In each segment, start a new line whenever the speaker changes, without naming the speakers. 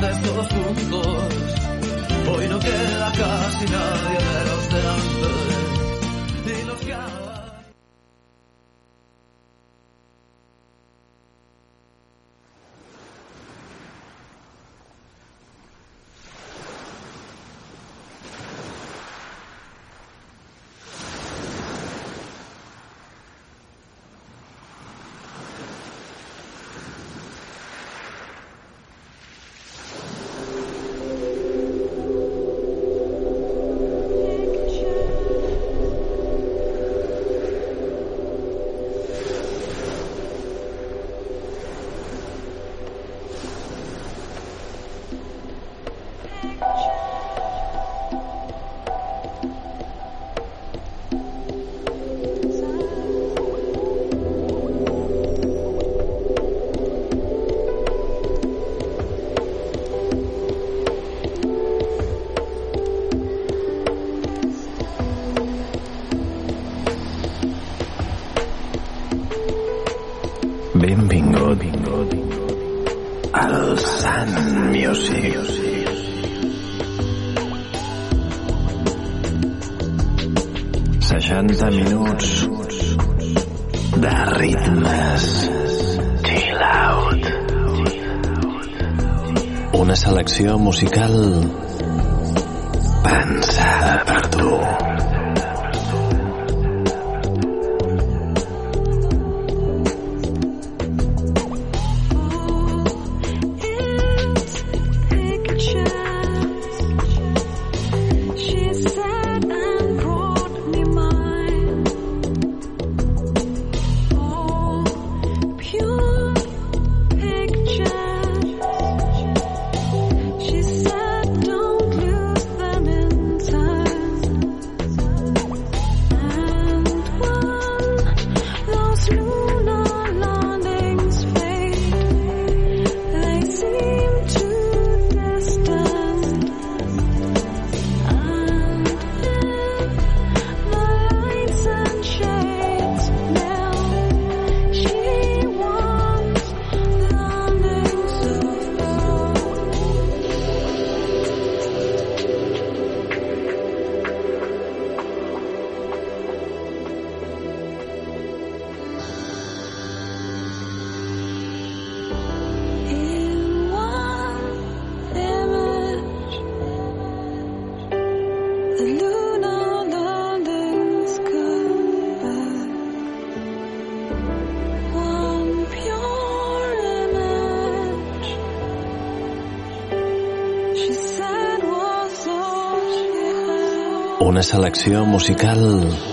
de estos juntos. Hoy no queda casi nadie de
musical selecció musical.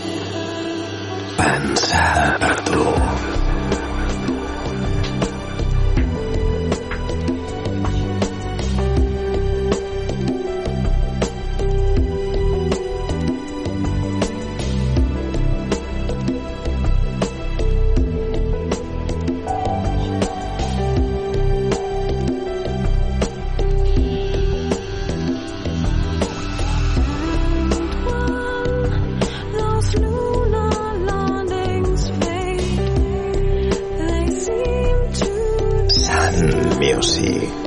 See.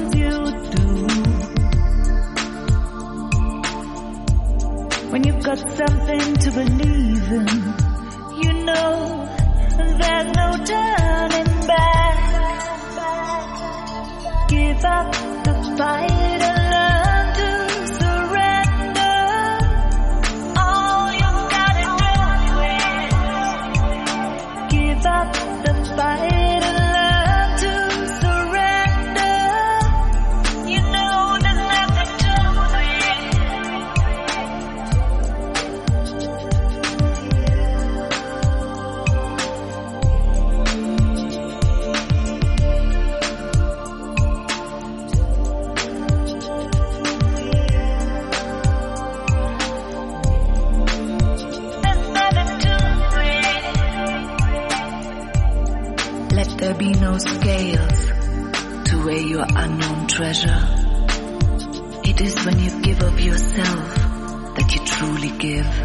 got something to believe in. You know, there's no turning back. Give up the fight. treasure. It is when you give of yourself that you truly give.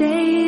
stay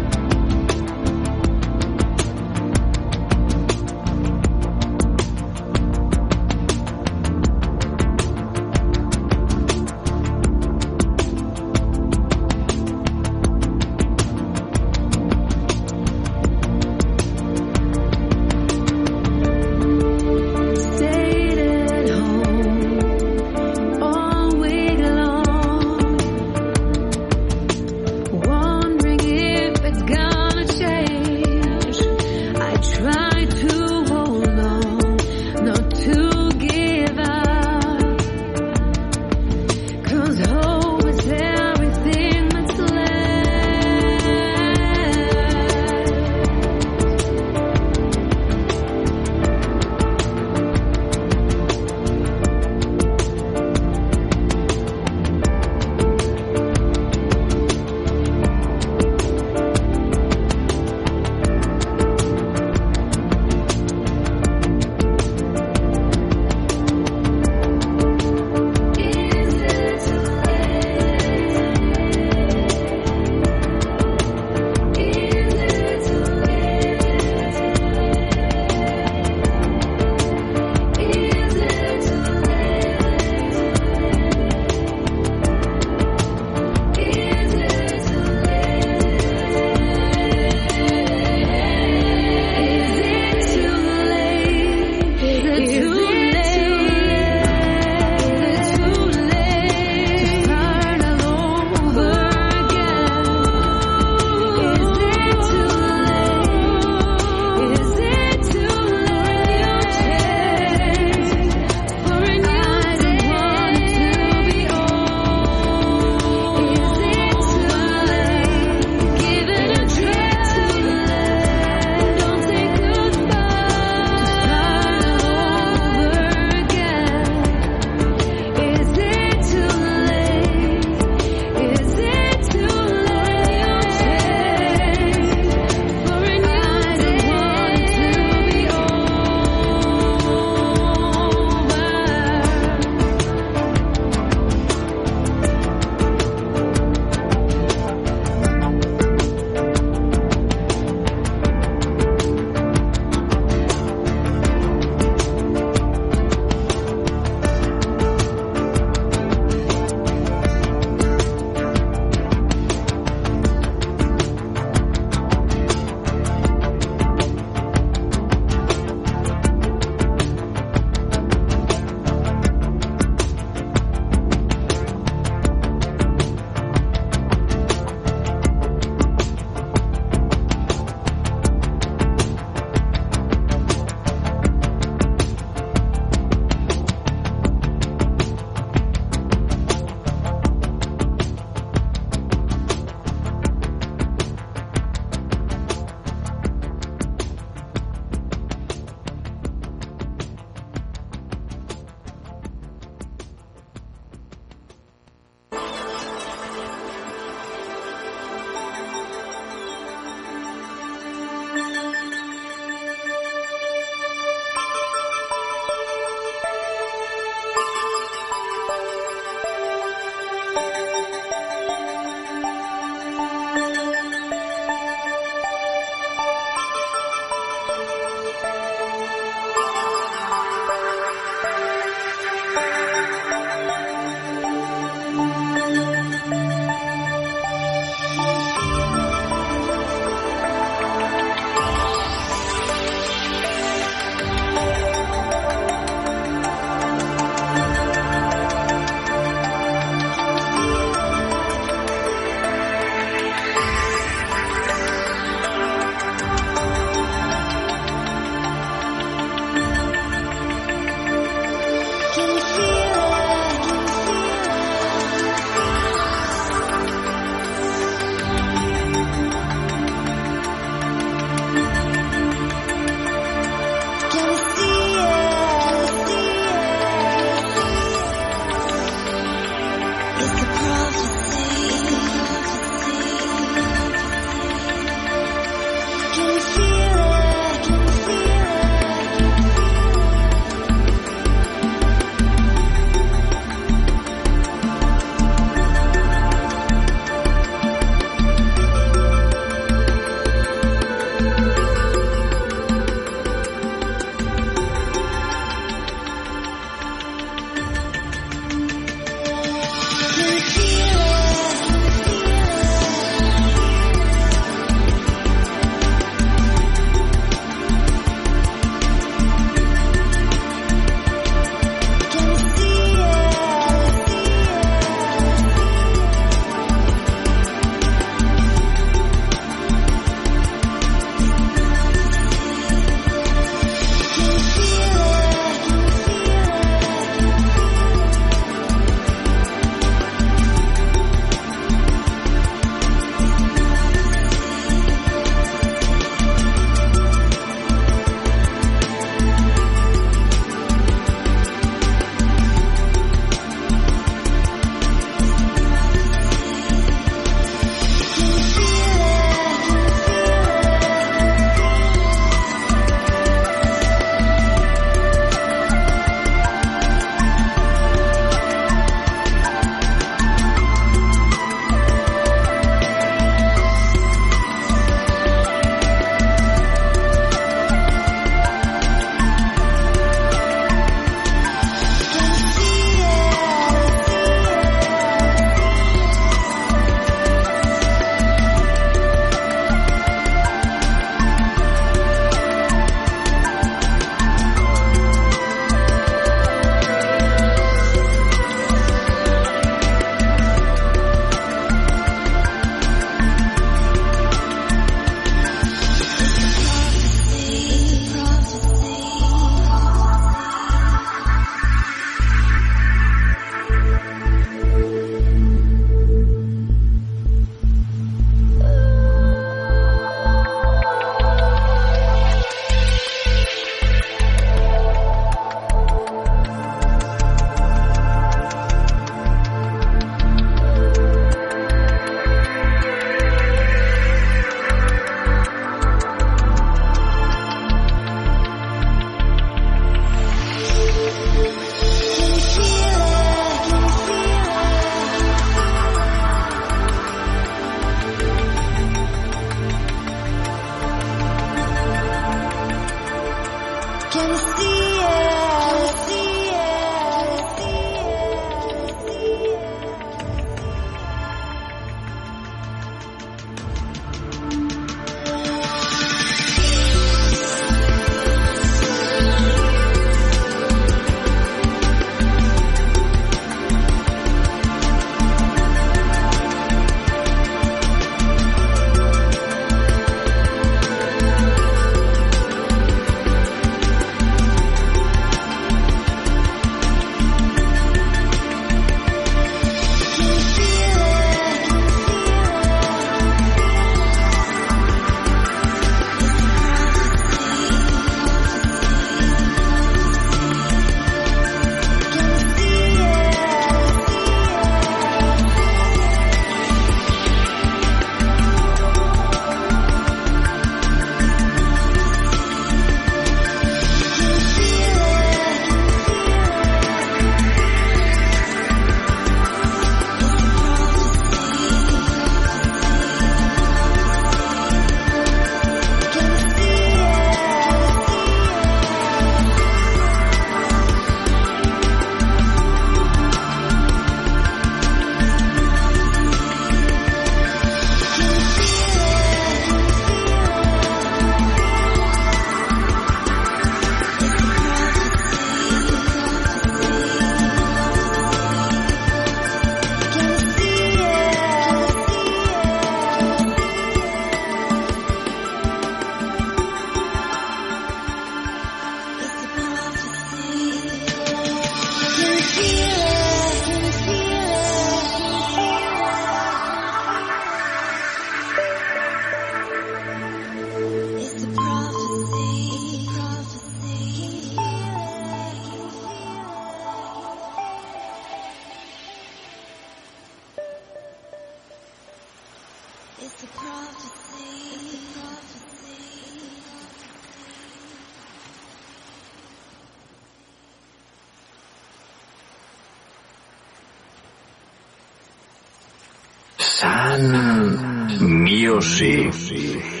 Music.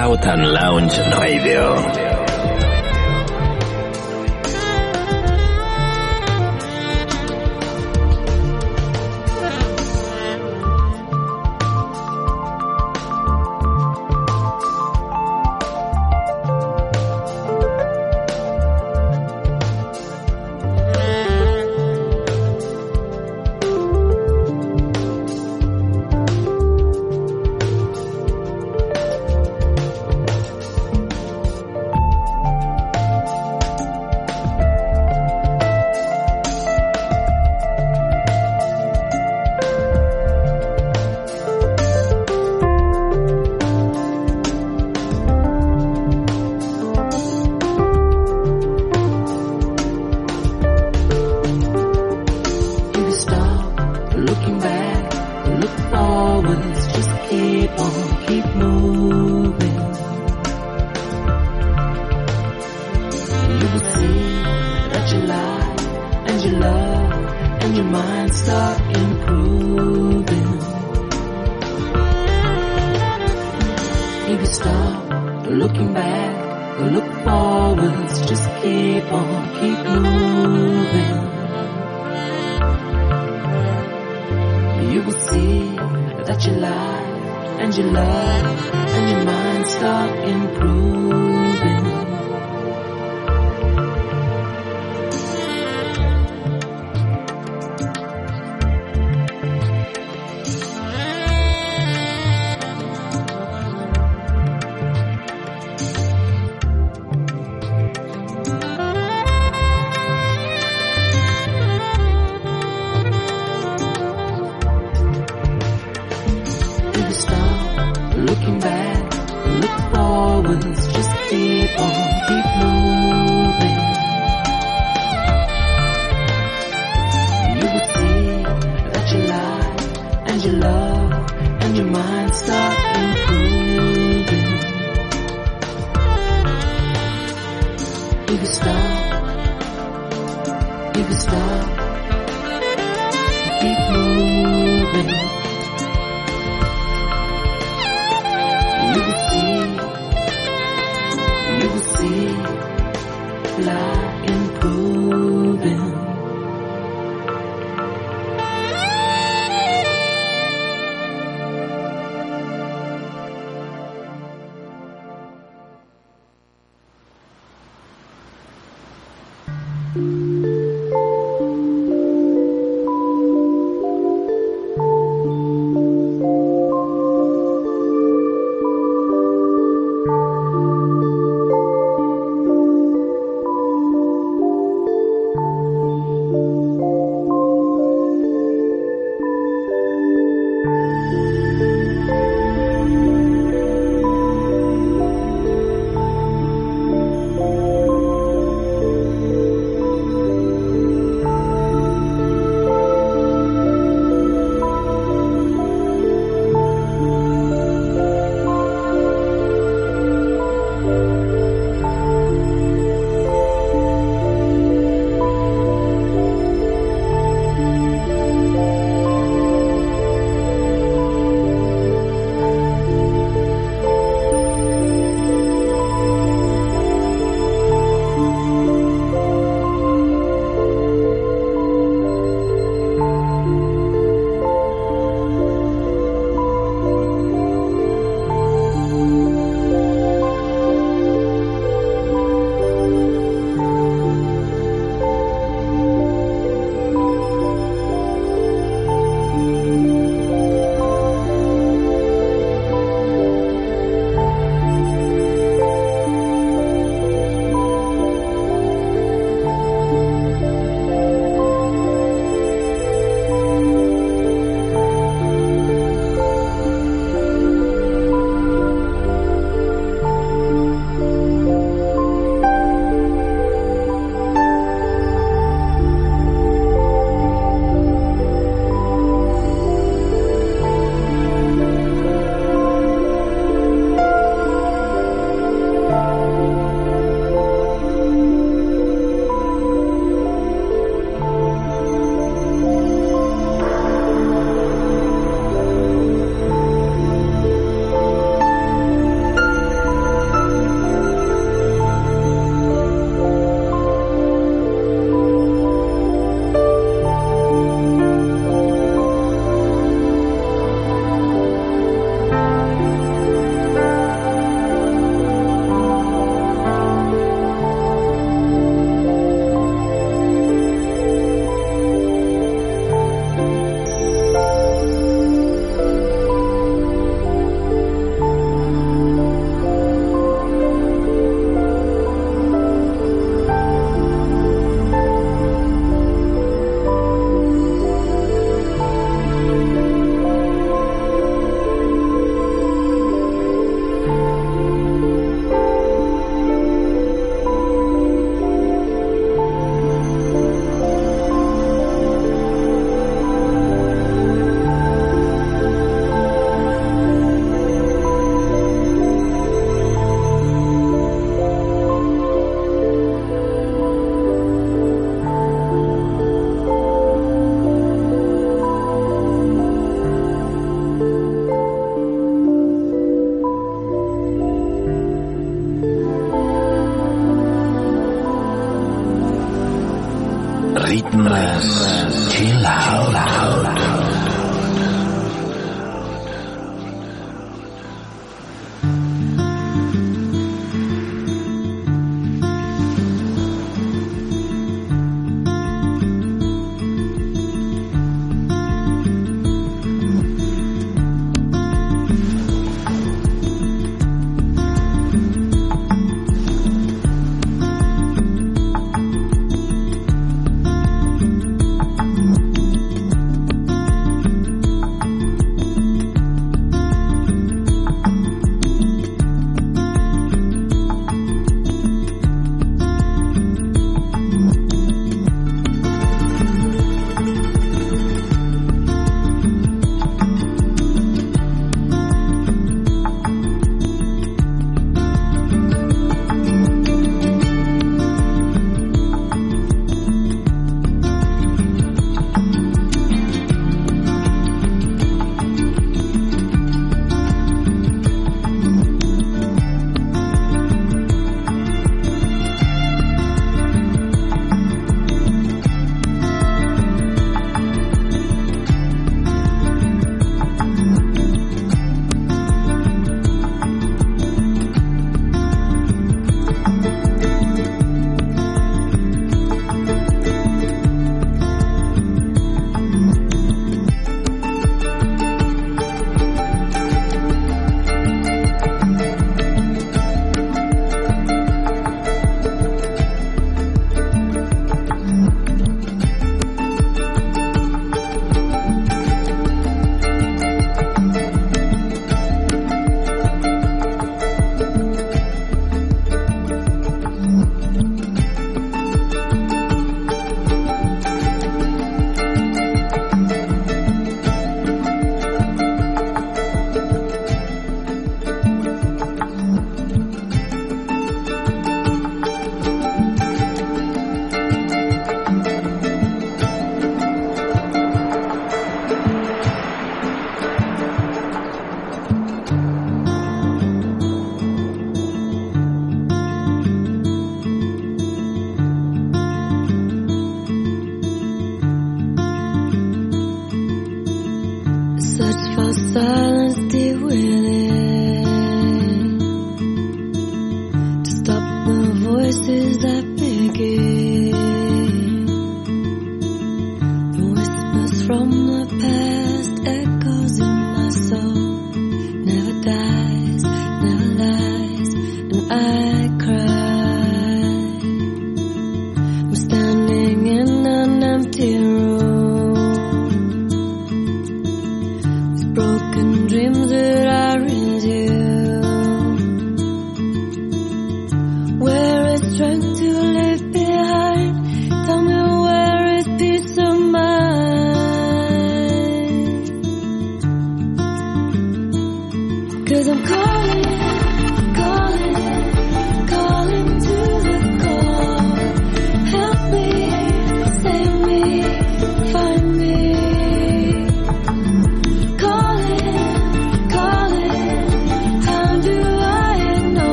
Out and Lounge Radio.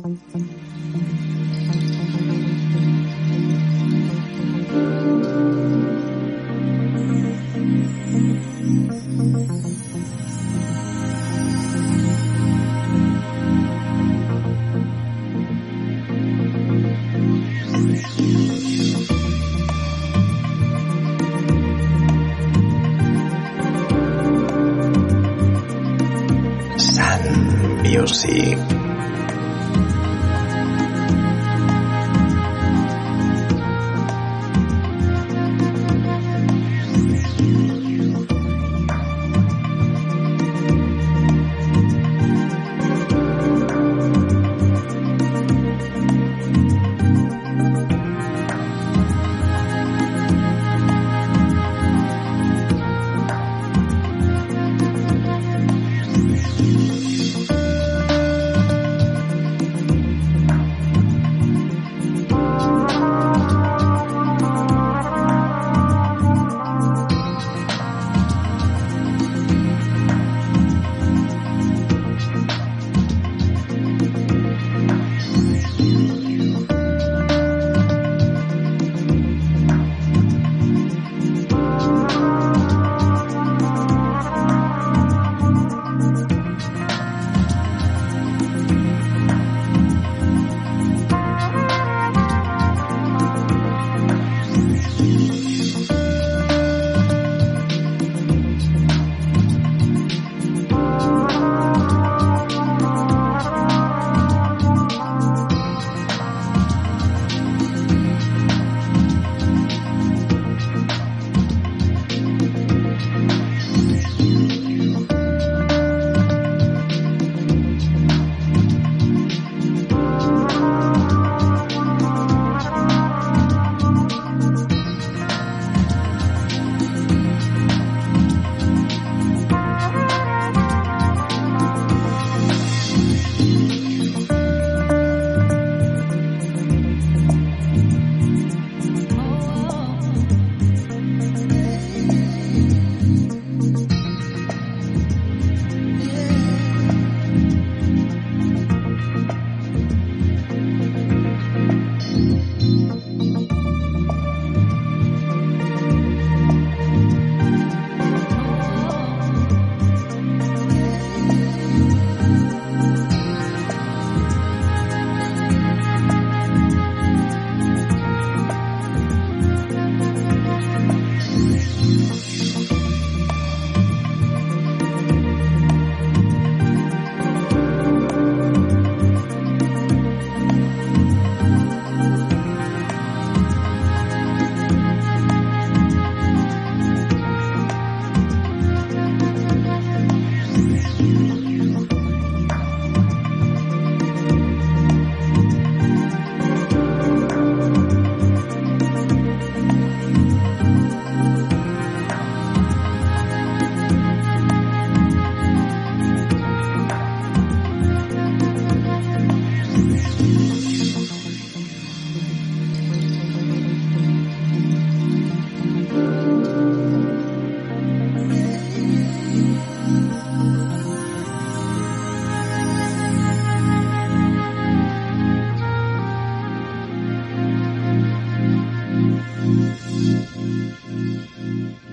Sun Music.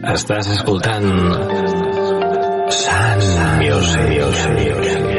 Estàs escoltant Sun Music. Music.